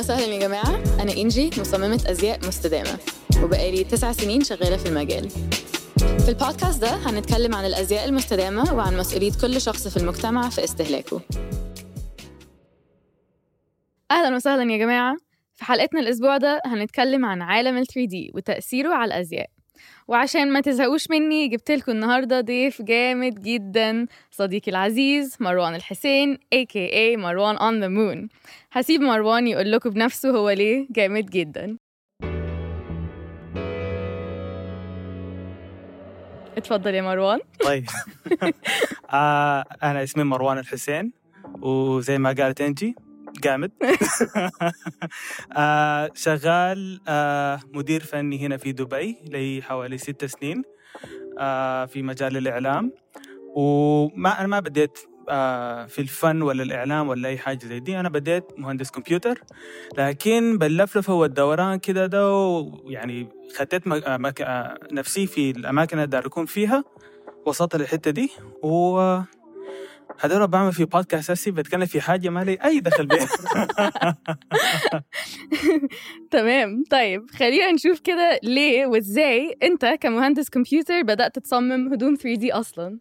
وسهلا يا جماعة. أنا إنجي مصممة أزياء مستدامة. وبقالي تسع سنين شغالة في المجال. في البودكاست ده هنتكلم عن الأزياء المستدامة وعن مسؤولية كل شخص في المجتمع في استهلاكه. أهلا وسهلا يا جماعة. في حلقتنا الأسبوع ده هنتكلم عن عالم ال 3D وتأثيره على الأزياء. وعشان ما تزهقوش مني جبت لكم النهارده ضيف جامد جدا صديقي العزيز مروان الحسين aka مروان on the moon. هسيب مروان يقول لكم بنفسه هو ليه جامد جدا. اتفضل يا مروان. طيب. آه أنا اسمي مروان الحسين وزي ما قالت انجي جامد. آه شغال آه مدير فني هنا في دبي لي حوالي ست سنين آه في مجال الإعلام. وما أنا ما بديت في الفن ولا الإعلام ولا أي حاجة زي دي. أنا بديت مهندس كمبيوتر. لكن باللفلفه والدوران كده ده يعني خدت. آه نفسي في الأماكن اللي أكون فيها. وصلت للحتة دي و هدول بعمل في بودكاست هسي بتكلم في حاجة ما لي أي دخل بيها. تمام. طيب خلينا نشوف كده ليه وإزاي أنت كمهندس كمبيوتر بدأت تصمم هدوم 3D أصلا؟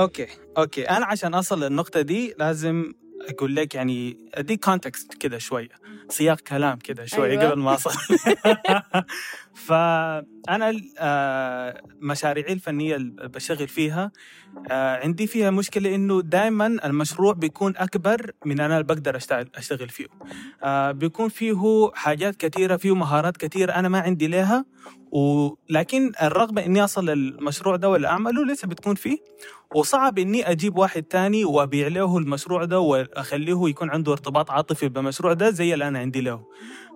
okay okay. أنا عشان أصل للنقطة دي لازم أقول لك يعني أديك context كده شوية سياق كلام كده شوية أيوة. قبل ما اصل فأنا آه، مشاريعي الفنية اللي بشتغل فيها آه، عندي فيها مشكلة إنه دائما المشروع بيكون أكبر من أنا اللي بقدر اشتغل أشتغل فيه. آه، بيكون فيه حاجات كثيره فيه مهارات كثيره أنا ما عندي لها ولكن الرغبة إني أصل للمشروع ده ولا أعمله لسه بتكون فيه وصعب إني أجيب واحد تاني وأبيع له المشروع ده وأخليه يكون عنده ارتباط عاطفي بالمشروع ده زي اللي أنا عندي له.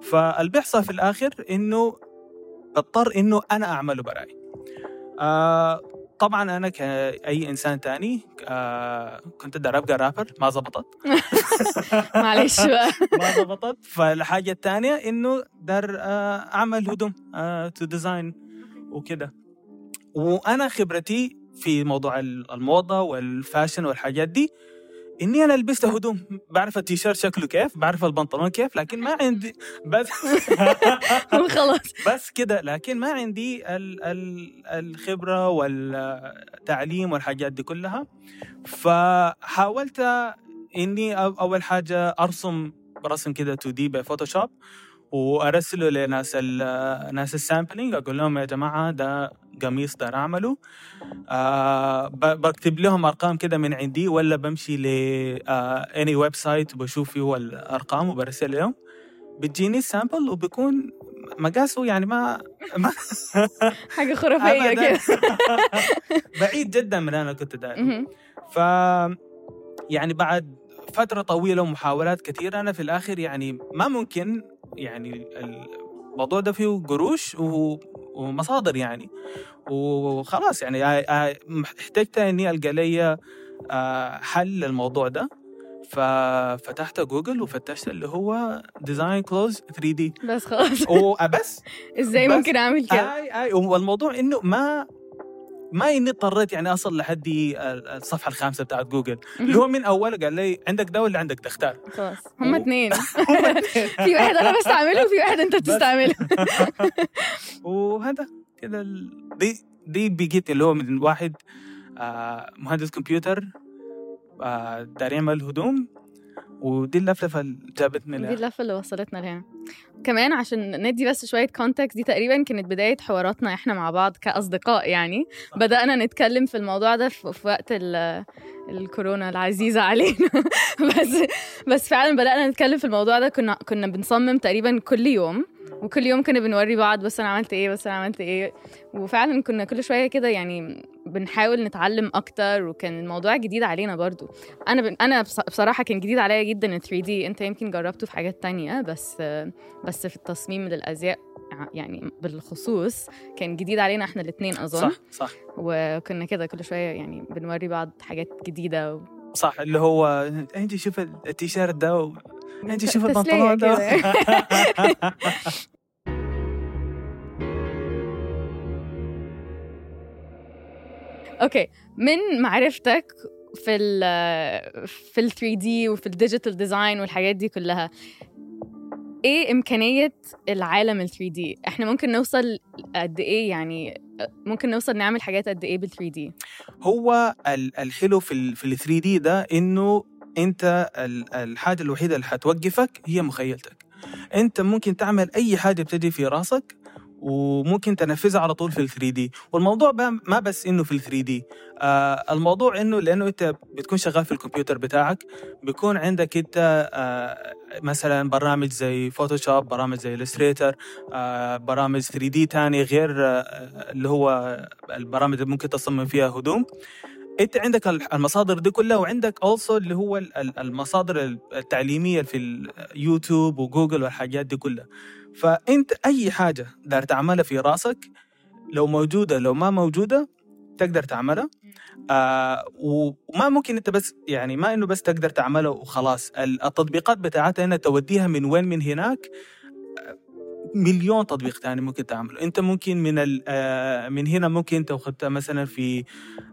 فاللي بيحصل في الآخر إنه بضطر إنه أنا أعمله براي آه طبعا أنا كأي إنسان تاني آه كنت أدري أبقى رابر ما زبطت. معلش بقى. ما زبطت. فالحاجة الثانية إنه دار آه أعمل هدوم آه to design وكده. وأنا خبرتي في موضوع الموضة والفاشن والحاجات دي إني أنا لبست هدوم. بعرف التيشيرت شكله كيف بعرف البنطلون كيف لكن ما عندي بس خلاص. بس كده. لكن ما عندي ال ال الخبرة والتعليم والحاجات دي كلها. فحاولت إني أول حاجة أرسم رسم كده 2 دي بفوتوشوب وارسله لناس ناس ال sampling أقول لهم يا جماعة ده قميص ده أعمله آه بكتب لهم أرقام كده من عندي ولا بمشي ل any website وبشوف فيه الأرقام وبرسل لهم بتجيني ال sample وبيكون مقاسه يعني ما, ما حاجة خرافية أبداً. كده بعيد جدا من أنا كنت داير. ف يعني بعد فترة طويلة ومحاولات كثيرة أنا في الآخر يعني ما ممكن يعني الموضوع ده فيه قروش. ومصادر يعني. وخلاص يعني احتجت إني ألقى لي حل للموضوع ده. ففتحت جوجل وفتشت اللي هو design clothes 3D بس خلاص. وبس إزاي بس- ممكن أعمل كده؟ أي أي. والموضوع إنه ما ما إني اضطريت يعني أصل لحد الصفحة الخامسة بتاعت جوجل. اللي هو من أول؟ قال لي عندك ده ولا عندك تختار؟ خلاص. هما اتنين. في واحد أنا بستعمله وفي واحد أنت بتستعمله. وهذا كده دي دي بقيت اللي هو من واحد آه مهندس كمبيوتر آه دار يعمل هدوم. ودي اللفلفة اللي جابتني دي لها اللفه اللي وصلتنا لهنا كمان عشان ندي بس شوية كونتكست دي تقريبا كانت بداية حواراتنا إحنا مع بعض كأصدقاء يعني. بدأنا نتكلم في الموضوع ده في وقت ال- الكورونا العزيزة علينا. بس بس فعلا بدأنا نتكلم في الموضوع ده. كنا كنا بنصمم تقريبا كل يوم. وكل يوم كنا بنوري بعض بس أنا عملت إيه بس أنا عملت إيه. وفعلا كنا كل شوية كده يعني بنحاول نتعلم أكتر وكان الموضوع جديد علينا برضو. أنا ب... أنا بص- بصراحة كان جديد عليا جدا ال 3 دي أنت يمكن جربته في حاجات تانية بس بس في التصميم للأزياء يعني بالخصوص كان جديد علينا إحنا الاثنين أظن. صح صح. وكنا كده كل شوية يعني بنوري بعض حاجات جديدة و... صح اللي هو أنت شوف التيشيرت ده و... أنت شوف البنطلون ده. okay. من معرفتك في ال في ال 3D وفي ال digital design والحاجات دي كلها إيه إمكانية العالم ال 3D إحنا ممكن نوصل قد إيه يعني ممكن نوصل نعمل حاجات قد إيه بال 3D هو ال- الحلو في ال في ال 3D ده إنه أنت ال- الحاجة الوحيدة اللي حتوقفك هي مخيلتك. أنت ممكن تعمل أي حاجة بتجي في راسك وممكن تنفذها على طول في ال 3D والموضوع ما بس إنه في ال 3D آه الموضوع إنه لأنه أنت بتكون شغال في الكمبيوتر بتاعك بيكون عندك أنت آه مثلا برامج زي Photoshop برامج زي Illustrator آه برامج 3 دي تاني غير آه اللي هو البرامج اللي ممكن تصمم فيها هدوم. انت عندك المصادر دي كلها وعندك also اللي هو ال- ال- المصادر التعليمية في اليوتيوب وجوجل والحاجات دي كلها. فانت أي حاجة دار تعملها في راسك لو موجودة لو ما موجودة تقدر تعملها. آه وما ممكن انت بس يعني ما انه بس تقدر تعملها وخلاص. ال- التطبيقات بتاعتها هنا توديها من وين من هناك. مليون تطبيق تاني ممكن تعمله. انت ممكن من آه، من هنا ممكن انت اخذتها مثلا في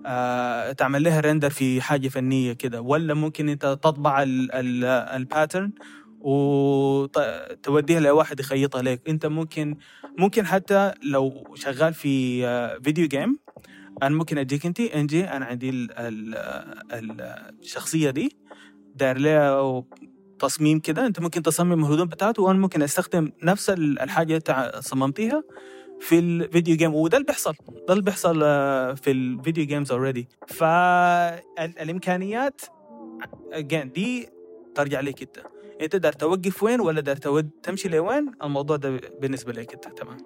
آه، تعمل لها render في حاجة فنية كده ولا ممكن انت تطبع ال pattern وتوديها لواحد يخيطها لك. انت ممكن ممكن حتى لو شغال في آه، video game أنا ممكن أديك انت NPC أنا عندي ال ال ال الشخصية دي داير لها تصميم كده. انت ممكن تصمم الهدوم بتاعته وأنا ممكن استخدم نفس ال- الحاجة اللي صممتها في ال video game وده اللي بيحصل. ده اللي بيحصل آه، في ال video games already فالامكانيات again دي ترجع لك انت. انت دار توقف وين ولا دار تمشي لوين؟ الموضوع ده بالنسبة لك انت. تمام.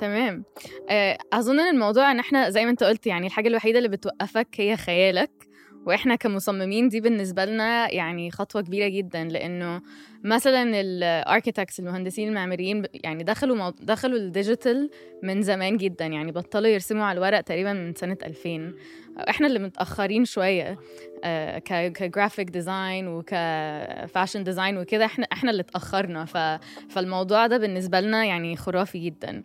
تمام. آه، أظن إن الموضوع إن إحنا زي ما أنت قلت يعني الحاجة الوحيدة اللي بتوقفك هي خيالك. وإحنا كمصممين دي بالنسبة لنا يعني خطوة كبيرة جدا لأنه مثلا ال architects المهندسين المعماريين يعني دخلوا مو... دخلوا ال digital من زمان جدا يعني بطلوا يرسموا على الورق تقريبا من سنة 2000 إحنا اللي متأخرين شوية ك graphic design وك fashion design وكده إحنا إحنا اللي اتأخرنا. ف... فالموضوع ده بالنسبة لنا يعني خرافي جدا.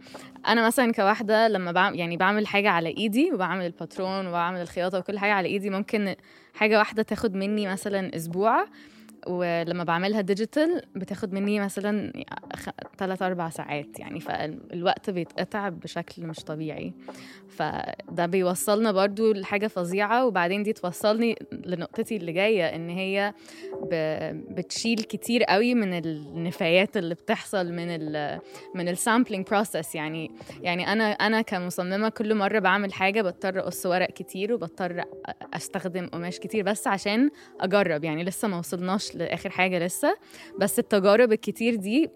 أنا مثلا كواحدة لما بعمل يعني بعمل حاجة على إيدي وبعمل الباترون وبعمل الخياطة وكل حاجة على إيدي ممكن حاجة واحدة تاخد مني مثلا أسبوع. ولما بعملها digital بتاخد مني مثلا ثلاث أربع ساعات يعني فالوقت بيتقطع بشكل مش طبيعي. فده بيوصلنا برضو لحاجة فظيعة وبعدين دي توصلني لنقطتي اللي جاية إن هي بتشيل كتير قوي من النفايات اللي بتحصل من ال من ال sampling process يعني يعني أنا أنا كمصممة كل مرة بعمل حاجة بضطر أقص ورق كتير وبضطر أستخدم قماش كتير بس عشان أجرب. يعني لسه ما وصلناش لآخر حاجة لسه بس التجارب الكتير دي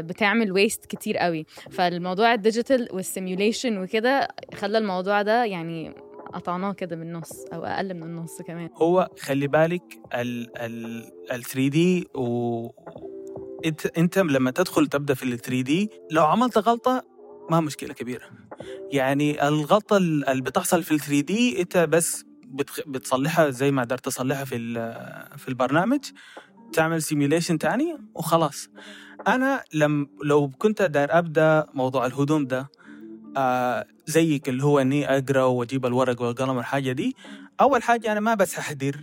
بتعمل waste كتير قوي فالموضوع ال digital وال simulation وكده خلى الموضوع ده يعني قطعناه كده بالنص أو أقل من النص كمان هو خلي بالك ال ال ال 3D و انت انت لما تدخل تبدأ في ال 3D لو عملت غلطة ما مشكلة كبيرة يعني الغلطة اللي بتحصل في ال 3D انت بس. بتصلحها زي ما قدرت تصلحها في ال- في البرنامج تعمل simulation تاني وخلاص. أنا لم لو كنت داير أبدأ موضوع الهدوم ده آه زيك اللي هو إني أقرأ وأجيب الورق والقلم والحاجة دي أول حاجة أنا ما بس ححضر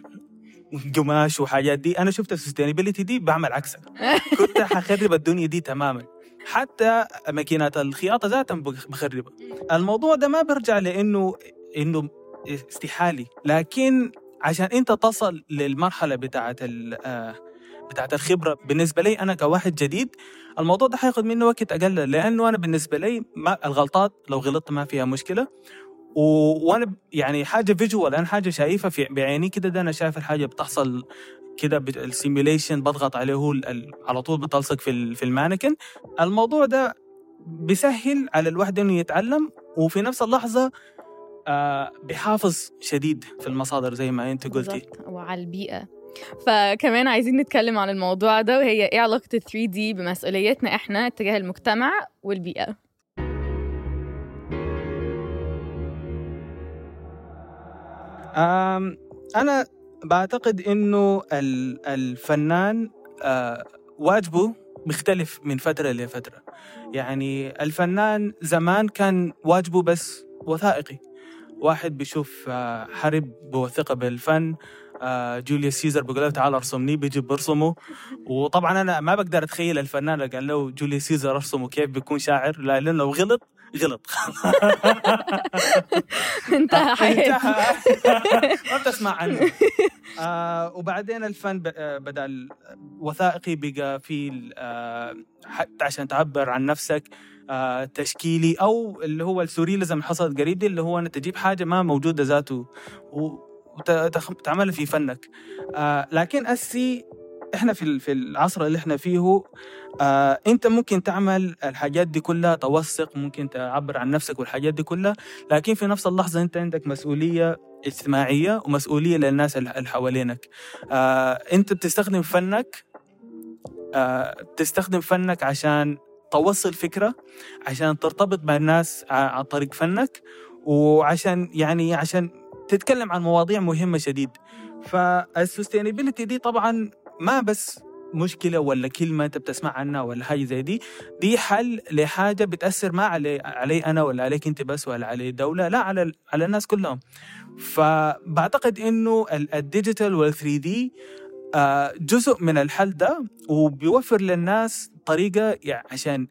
قماش وحاجات دي. أنا شفت ال sustainability دي بعمل عكسها كنت حخرب الدنيا دي تماما. حتى ماكينات الخياطة ذاتها بخ- بخربها. الموضوع ده ما بيرجع لأنه إنه استحالي. لكن عشان انت تصل للمرحلة بتاعت ال- آه، بتاعت الخبرة بالنسبة لي أنا كواحد جديد الموضوع ده حياخد منه وقت أقل لأنه أنا بالنسبة لي ما الغلطات لو غلطت ما فيها مشكلة. و... وأنا يعني حاجة فيجوال أنا حاجة شايفها في بعيني كده ده أنا شايف الحاجة بتحصل كده السيميوليشن بضغط عليه ال- على طول بتلصق في ال- في المانيكن الموضوع ده بيسهل على الواحد إنه يتعلم وفي نفس اللحظة آه بيحافظ شديد في المصادر زي ما انت قلتي. وعلى البيئة. فكمان عايزين نتكلم عن الموضوع ده وهي إيه علاقة ال 3 دي بمسؤوليتنا إحنا تجاه المجتمع والبيئة. آم، أنا بعتقد إنه ال- الفنان آه، واجبه بيختلف من فترة لفترة. يعني الفنان زمان كان واجبه بس وثائقي. واحد بيشوف آه، حرب بوثقه بالفن آه، جوليوس سيزر بيقول له تعال ارسمني بيجي برسمه وطبعا أنا ما بقدر أتخيل الفنان اللي قال له جوليوس سيزر ارسمه كيف بيكون شاعر لا لأنه لو غلط غلط. انتهى حياتي. انتهى ما بتسمع عنه. آه وبعدين الفن آه، بدا الوثائقي بقى في آه حتى عشان تعبر عن نفسك. تشكيلي أو اللي هو السورياليزم حصلت قريب دي اللي هو انك تجيب حاجة ما موجودة ذاته وتعملها في فنك. آه لكن اسي إحنا في في العصر اللي إحنا فيه آه أنت ممكن تعمل الحاجات دي كلها توثق ممكن تعبر عن نفسك والحاجات دي كلها لكن في نفس اللحظة أنت عندك مسؤولية اجتماعية ومسؤولية للناس اللي حوالينك. آه أنت بتستخدم فنك آه بتستخدم فنك عشان توصل فكرة عشان ترتبط مع الناس عن طريق فنك وعشان يعني عشان تتكلم عن مواضيع مهمة شديد. فالسستينابيلتي دي طبعا ما بس مشكلة ولا كلمة أنت بتسمع عنها ولا حاجة زي دي دي حل لحاجة بتأثر ما علي علي أنا ولا عليك أنت بس ولا على الدولة لا على على الناس كلهم. فبعتقد إنه ال- الديجيتال وال 3 دي جزء من الحل ده وبيوفر للناس طريقة يعني عشان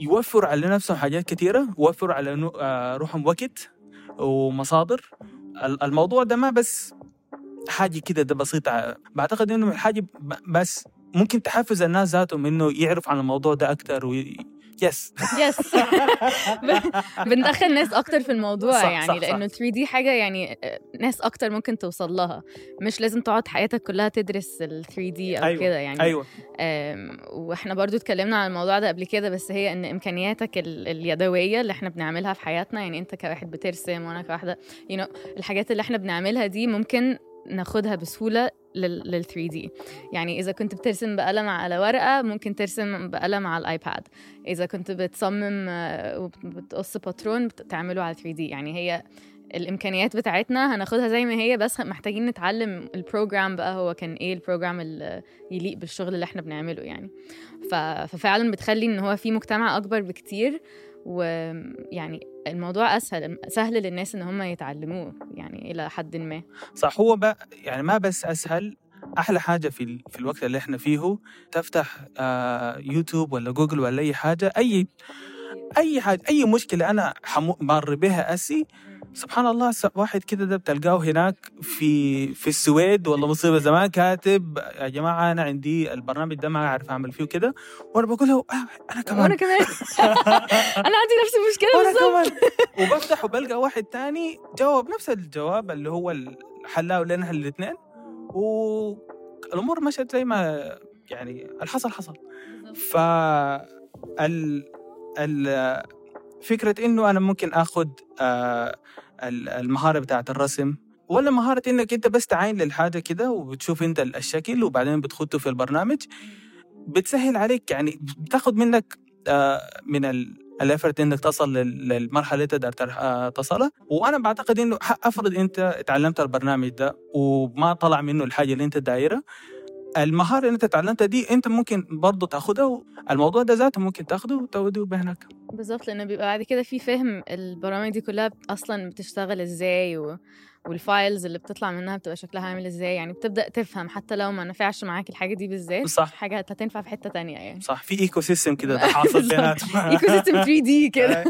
يوفروا على نفسهم حاجات كثيره يوفروا على آه، روحهم وقت ومصادر. ال- الموضوع ده ما بس حاجة كده ده بسيطة. بعتقد إنه الحاجة بس ممكن تحفز الناس ذاتهم إنه يعرف عن الموضوع ده أكثر وي... yes yes بندخل ناس أكتر في الموضوع صح، يعني صح،. لأنه 3D حاجة يعني آه، ناس أكتر ممكن توصل لها مش لازم تقعد حياتك كلها تدرس ال 3D أو أيوة، كده يعني. أيوه. وإحنا برضو اتكلمنا عن الموضوع ده قبل كده بس هي إن إمكانياتك ال- اليدوية اللي إحنا بنعملها في حياتنا يعني أنت كواحد بترسم وأنا كواحدة you know, الحاجات اللي إحنا بنعملها دي ممكن ناخدها بسهولة لل 3D يعني إذا كنت بترسم بقلم على ورقة ممكن ترسم بقلم على ال iPad. إذا كنت بتصمم آه، وبتقص patron بت- تعمله على 3D يعني هي الإمكانيات بتاعتنا هناخدها زي ما هي بس محتاجين نتعلم ال program بقى هو كان إيه ال program اللي يليق بالشغل اللي إحنا بنعمله يعني. ففعلا بتخلي إن هو في مجتمع أكبر بكتير. ويعني الموضوع أسهل سهل للناس إن هم يتعلموه يعني إلى حد ما. صح هو بقى يعني ما بس أسهل أحلى حاجة في في الوقت اللي إحنا فيه تفتح آه يوتيوب ولا جوجل ولا أي حاجة أي أي حاجة أي مشكلة أنا مر بها أسي سبحان الله واحد كده ده بتلقاه هناك في في السويد والله مصيبه زمان كاتب يا جماعة أنا عندي البرنامج ده ما أعرف أعمل فيه كده وأنا بقول له آه أنا كمان. وأنا كمان. أنا عندي نفس المشكلة وأنا كمان. وبفتح وبلقى واحد تاني جاوب نفس الجواب اللي هو الحلاوه لنا الاثنين والامور مشت زي ما يعني الحصل حصل. ف ال ال فكرة إنه أنا ممكن اخذ آه، المهارة بتاعت الرسم. ولا مهارة إنك أنت بس تعاين للحاجة كده وبتشوف أنت الشكل وبعدين بتخطه في البرنامج. بتسهل عليك يعني بتاخذ منك آه، من ال ال effort إنك تصل لل- للمرحلة اللي تقدر آه، تصلها. وأنا بعتقد إنه أفرض أنت تعلمت البرنامج ده وما طلع منه الحاجة اللي أنت دايرها المهارة اللي انت تعلمتها دي انت ممكن برضه تاخدها الموضوع ده ذاته ممكن تاخده وتوديه بهناك بالظبط لأن بيبقى بعد كده في فهم البرامج دي كلها أصلا بتشتغل إزاي و... وال files اللي بتطلع منها بتبقى شكلها عامل إزاي يعني بتبدأ تفهم حتى لو ما نفعش معاك الحاجة دي بالذات صح. حاجة هتنفع في حتة تانية يعني. صح في ecosystem كده ده حاصل. بيناتهم ايكو سيستم 3 دي كده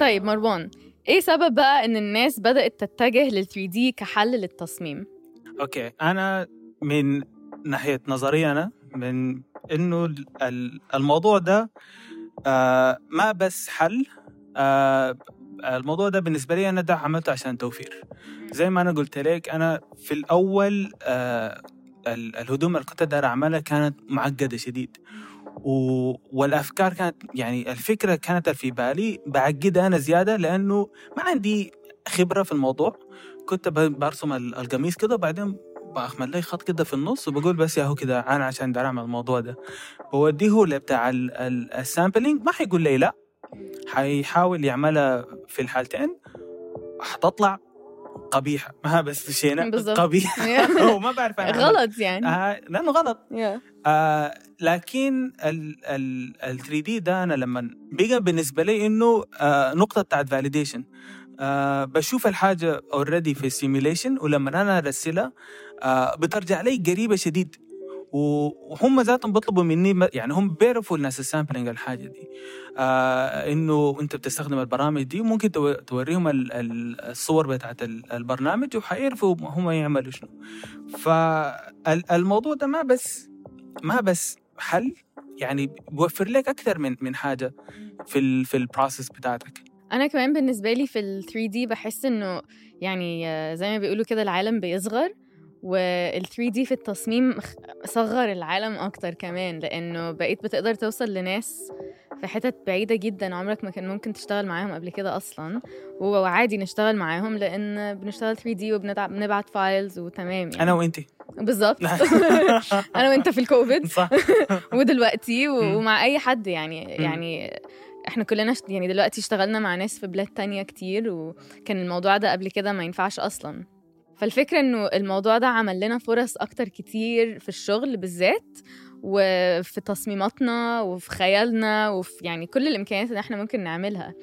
طيب مروان إيه سبب بقى إن الناس بدأت تتجه لل 3D كحل للتصميم؟ okay أنا من ناحية نظري أنا من إنه ال- ال- الموضوع ده آه ما بس حل آه الموضوع ده بالنسبة لي أنا ده عملته عشان توفير. زي ما أنا قلت لك أنا في الأول آه ال- الهدوم اللي كنت داير أعملها كانت معقدة شديد. و... والأفكار كانت يعني الفكرة كانت في بالي بعقدها أنا زيادة لأنه ما عندي خبرة في الموضوع. كنت برسم ال- القميص كده وبعدين بعمل لي خط كده في النص وبقول بس يا هو كده أنا عشان داير اعمل الموضوع ده. بوديه لبتاع ال- ال- ال sampling ما حيقول لي لا. حيحاول يعملها في الحالتين. حتطلع قبيحة. ما بس شينا. قبيحة. وما بعرف أنا. غلط يعني. آه لأنه غلط. Yeah. آه لكن ال 3D ده أنا لما بقى بالنسبة لي إنه آه نقطة بتاعت validation آه بشوف الحاجة already في ال simulation ولما أنا أرسلها آه بترجع لي قريبة شديد. وهم ذاتهم بيطلبوا مني يعني هم بيعرفوا الناس ال sampling الحاجة دي. آه إنه أنت بتستخدم البرامج دي وممكن توريهم الصور بتاعت البرنامج وحيعرفوا هم يعملوا شنو. فالموضوع ده ما بس ما بس حل يعني بيوفر لك أكثر من من حاجة في ال في البروسيس بتاعتك. أنا كمان بالنسبة لي في ال 3 دي بحس إنه يعني زي ما بيقولوا كده العالم بيصغر وال 3 دي في التصميم صغر العالم أكتر كمان لأنه بقيت بتقدر توصل لناس في حتت بعيدة جدا عمرك ما كان ممكن تشتغل معاهم قبل كده أصلا. وعادي نشتغل معاهم لأن بنشتغل 3 دي وبنبعت فايلز وتمام يعني. أنا وأنتي. بالظبط. أنا وأنت في الكوفيد. صح. ودلوقتي ومع أي حد يعني يعني إحنا كلنا يعني دلوقتي اشتغلنا مع ناس في بلاد تانية كتير وكان الموضوع ده قبل كده ما ينفعش أصلا. فالفكرة إنه الموضوع ده عمل لنا فرص أكتر كتير في الشغل بالذات وفي تصميماتنا وفي خيالنا وفي يعني كل الإمكانيات اللي إحنا ممكن نعملها.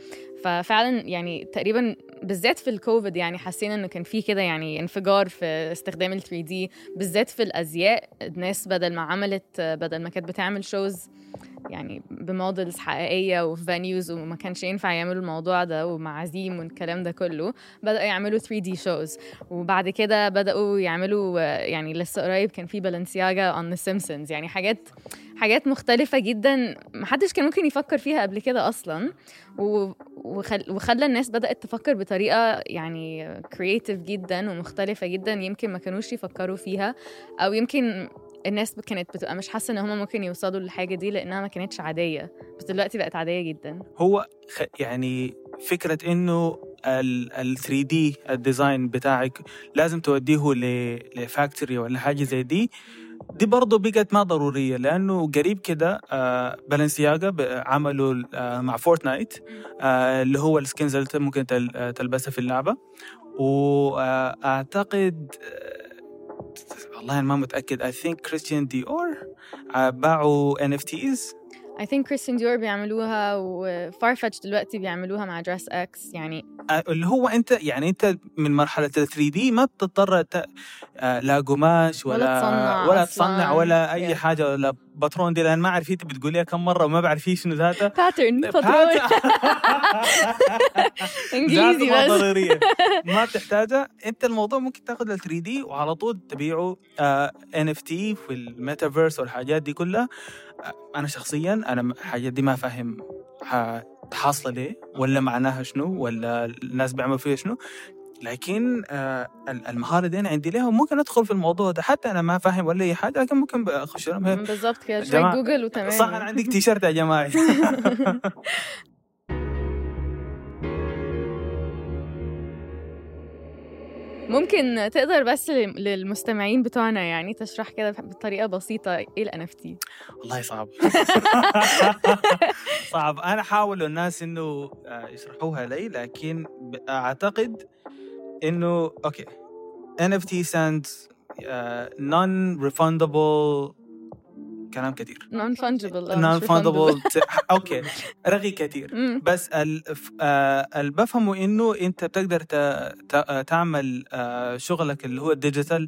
ففعلا يعني تقريبا بالذات في الكوفيد يعني حسينا إنه كان في كده يعني انفجار في استخدام ال 3D بالذات في الأزياء الناس بدل ما عملت بدل ما كانت بتعمل shows يعني ب models حقيقية وفي venues وما كانش ينفع يعملوا الموضوع ده ومعازيم والكلام ده كله بدأوا يعملوا 3D shows وبعد كده بدأوا يعملوا يعني لسه قريب كان في Balenciaga on The Simpsons يعني حاجات حاجات مختلفة جدا محدش كان ممكن يفكر فيها قبل كده أصلا. وخل... وخلى الناس بدأت تفكر بطريقة يعني creative جدا ومختلفة جدا يمكن ما كانوش يفكروا فيها أو يمكن الناس كانت بتبقى مش حاسة إن هم ممكن يوصلوا للحاجة دي لأنها ما كانتش عادية. بس دلوقتي بقت عادية جدا. هو يعني فكرة إنه ال 3D ال design بتاعك لازم توديه ل factory ولا حاجة زي دي دي برضه بقت ما ضرورية لأنه قريب كده آه Balenciaga عملوا آه مع Fortnite آه اللي هو ال skins اللي ممكن تلبسها في اللعبة. وأعتقد والله أنا ما متأكد I think Christian Dior باعوا NFTs I think Christian Dior بيعملوها و Farfetch دلوقتي بيعملوها مع DressX يعني اللي هو أنت يعني أنت من مرحلة ال 3D ما بتضطر لا قماش ولا ولا تصنع ولا, تصنع ولا أي yeah. حاجة ولا باترون دي لأن ما أعرف أنت بتقوليها كم مرة وما بعرف شنو ذاتها pattern باترون. إنجليزي بس. ضرورية. ما بتحتاجها. أنت الموضوع ممكن تاخذ ال 3D وعلى طول تبيعه NFT في الميتافيرس والحاجات دي كلها. أنا شخصيا أنا الحاجات دي ما فاهم حاصله ليه؟ ولا معناها شنو؟ ولا الناس بيعملوا فيها شنو؟ لكن المهارة دي أنا عندي لها وممكن أدخل في الموضوع ده. حتى أنا ما فاهم ولا أي حاجة لكن ممكن أخش بالضبط كده. جوجل وتمام. صح أنا عندي تي شيرت يا جماعة. ممكن تقدر بس للمستمعين بتوعنا يعني تشرح كده بطريقة بسيطة إيه ال NFT والله صعب. صعب. أنا احاول الناس إنه يشرحوها لي لكن أعتقد إنه okay. NFT stands uh, non-refundable كلام كثير non-fungible non-fungible okay. رغي كثير بس آه، اللي بفهمه إنه أنت بتقدر تعمل آه، شغلك اللي هو ال digital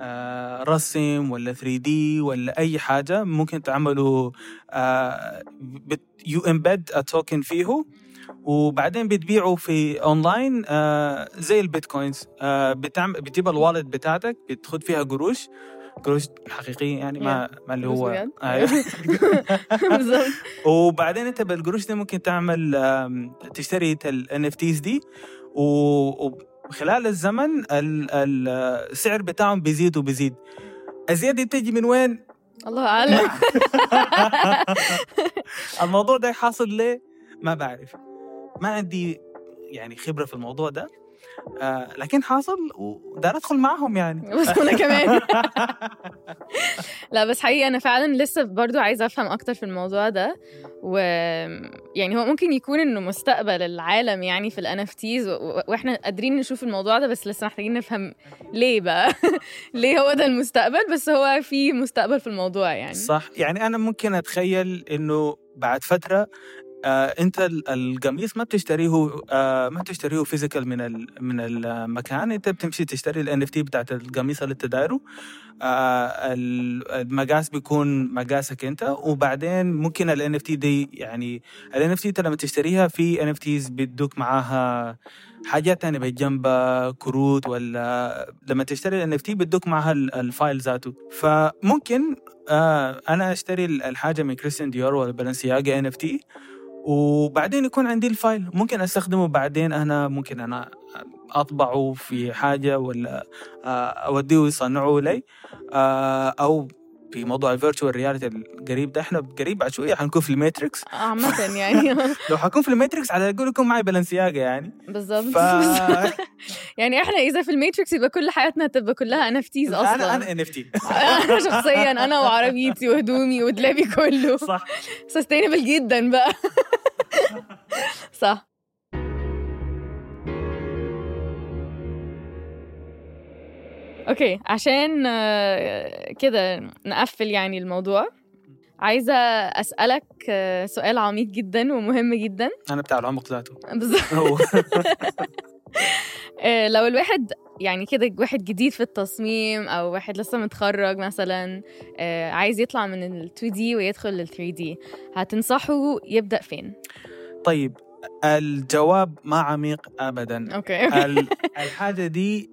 آه، رسم ولا 3D ولا أي حاجة ممكن تعمله you embed token فيه. وبعدين بتبيعه في أونلاين آه زي البيتكوينز. آه بتعمل بتجيب ال wallet بتاعتك بتاخذ فيها قروش. قروش حقيقية يعني ما ما اللي هو أيوه. بالظبط. وبعدين انت بالقروش دي ممكن تعمل تشتري ال NFTs دي وخلال الزمن السعر بتاعهم بيزيد وبيزيد. الزيادة بتجي من وين؟ الله أعلم. الموضوع ده حاصل ليه؟ ما بعرف. ما عندي يعني خبرة في الموضوع ده. آه لكن حاصل ودار أدخل معهم يعني. بس أنا كمان. لا بس حقيقي أنا فعلا لسه برضو عايزة أفهم أكتر في الموضوع ده. و يعني هو ممكن يكون إنه مستقبل العالم يعني في ال NFTs وإحنا قادرين نشوف الموضوع ده بس لسه محتاجين نفهم ليه بقى؟ ليه هو ده المستقبل؟ بس هو في مستقبل في الموضوع يعني. صح. يعني أنا ممكن أتخيل إنه بعد فترة آه انت القميص ما بتشتريه آه ما بتشتريه physical من من المكان انت بتمشي تشتري ال NFT بتاعت القميص اللي انت دايره آه المقاس بيكون مقاسك انت وبعدين ممكن ال NFT دي يعني ال NFT انت لما تشتريها في NFTs بيدوك معاها حاجات تانية بجنبها كروت ولا لما تشتري ال NFT بيدوك معاها ال file ذاته. فممكن آه أنا اشتري الحاجة من Christian Dior ولا Balenciaga NFT وبعدين يكون عندي ال file. ممكن أستخدمه بعدين أنا ممكن أنا أطبعه في حاجة ولا آه، أوديه يصنعه لي آه، أو في موضوع ال virtual reality القريب ده. إحنا قريب بعد شوية حنكون في ال Matrix. عامة يعني. لو حكون في ال Matrix على الأقل يكون معي Balenciaga يعني. بالظبط. ف... يعني إحنا إذا في ال Matrix يبقى كل حياتنا تبقى كلها NFTs أصلا. أنا أنا NFT أنا شخصيا أنا وعربيتي وهدومي ودلابي كله. صح. sustainable جدا بقى. صح. okay عشان آه، كده نقفل يعني الموضوع عايزة أسألك آه، سؤال عميق جدا ومهم جدا. أنا بتاع العمق ذاته بالظبط. آه، لو الواحد يعني كده واحد جديد في التصميم أو واحد لسه متخرج مثلا عايز يطلع من ال 2D ويدخل لل 3D هتنصحه يبدأ فين؟ طيب الجواب ما عميق ابدا. okay. الحاجة دي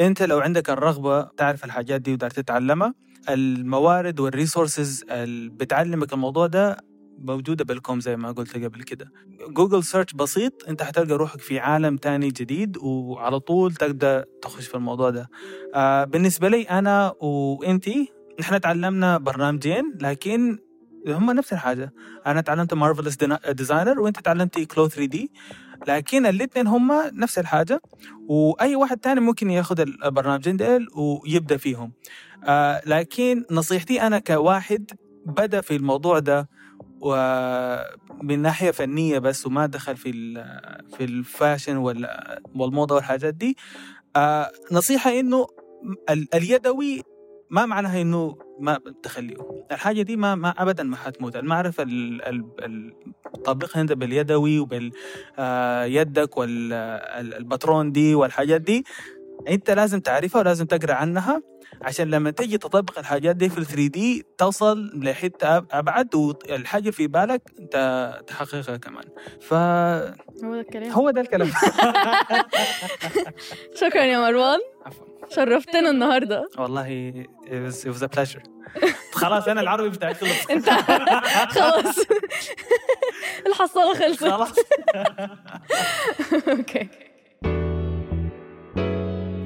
أنت لو عندك الرغبة تعرف الحاجات دي وداير تتعلمها الموارد وال resources اللي بتعلمك الموضوع ده موجودة بالكوم زي ما قلت قبل كده. Google search بسيط أنت حتلقى روحك في عالم تاني جديد وعلى طول تقدر تخش في الموضوع ده. آه بالنسبة لي أنا وأنتي نحن تعلمنا برنامجين لكن هم نفس الحاجة. أنا تعلمت Marvelous Designer وأنت تعلمتي CLO 3D لكن الاثنين هم نفس الحاجة. وأي واحد تاني ممكن ياخذ البرنامجين ديل ويبدأ فيهم. آه لكن نصيحتي أنا كواحد بدأ في الموضوع ده ومن ناحية فنية بس وما دخل في في الفاشن والموضة والحاجات دي آه نصيحة إنه اليدوي ما معناها إنه ما تخليه الحاجة دي ما, ما ابدا ما حتموت. المعرفه تطبقها انت باليدوي وباليدك آه، والباترون دي والحاجات دي. أنت لازم تعرفها ولازم تقرأ عنها عشان لما تجي تطبق الحاجات دي في ال 3 دي توصل لحتة أبعد والحاجة في بالك أنت تحققها كمان. ف هو ده الكلام. هو ده الكلام. شكرا يا مروان. عفوا. شرفتنا النهارده. والله it was, a pleasure. خلاص أنا العربي بتاعي خلص. انت خلاص. الحصالة خلصت. خلاص. okay.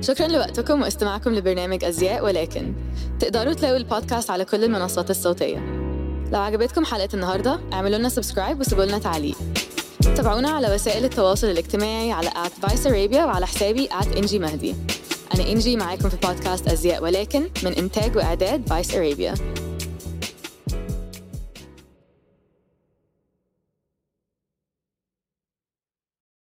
شكرا لوقتكم واستماعكم لبرنامج أزياء ولكن. تقدروا تلاقوا البودكاست على كل المنصات الصوتية. لو عجبتكم حلقة النهاردة اعملوا لنا subscribe وسيبوا لنا تعليق. تابعونا على وسائل التواصل الاجتماعي على at Vice Arabia وعلى حسابي إنجي مهدي أنا إنجي معاكم في بودكاست أزياء ولكن من إنتاج وإعداد فايس أرابيا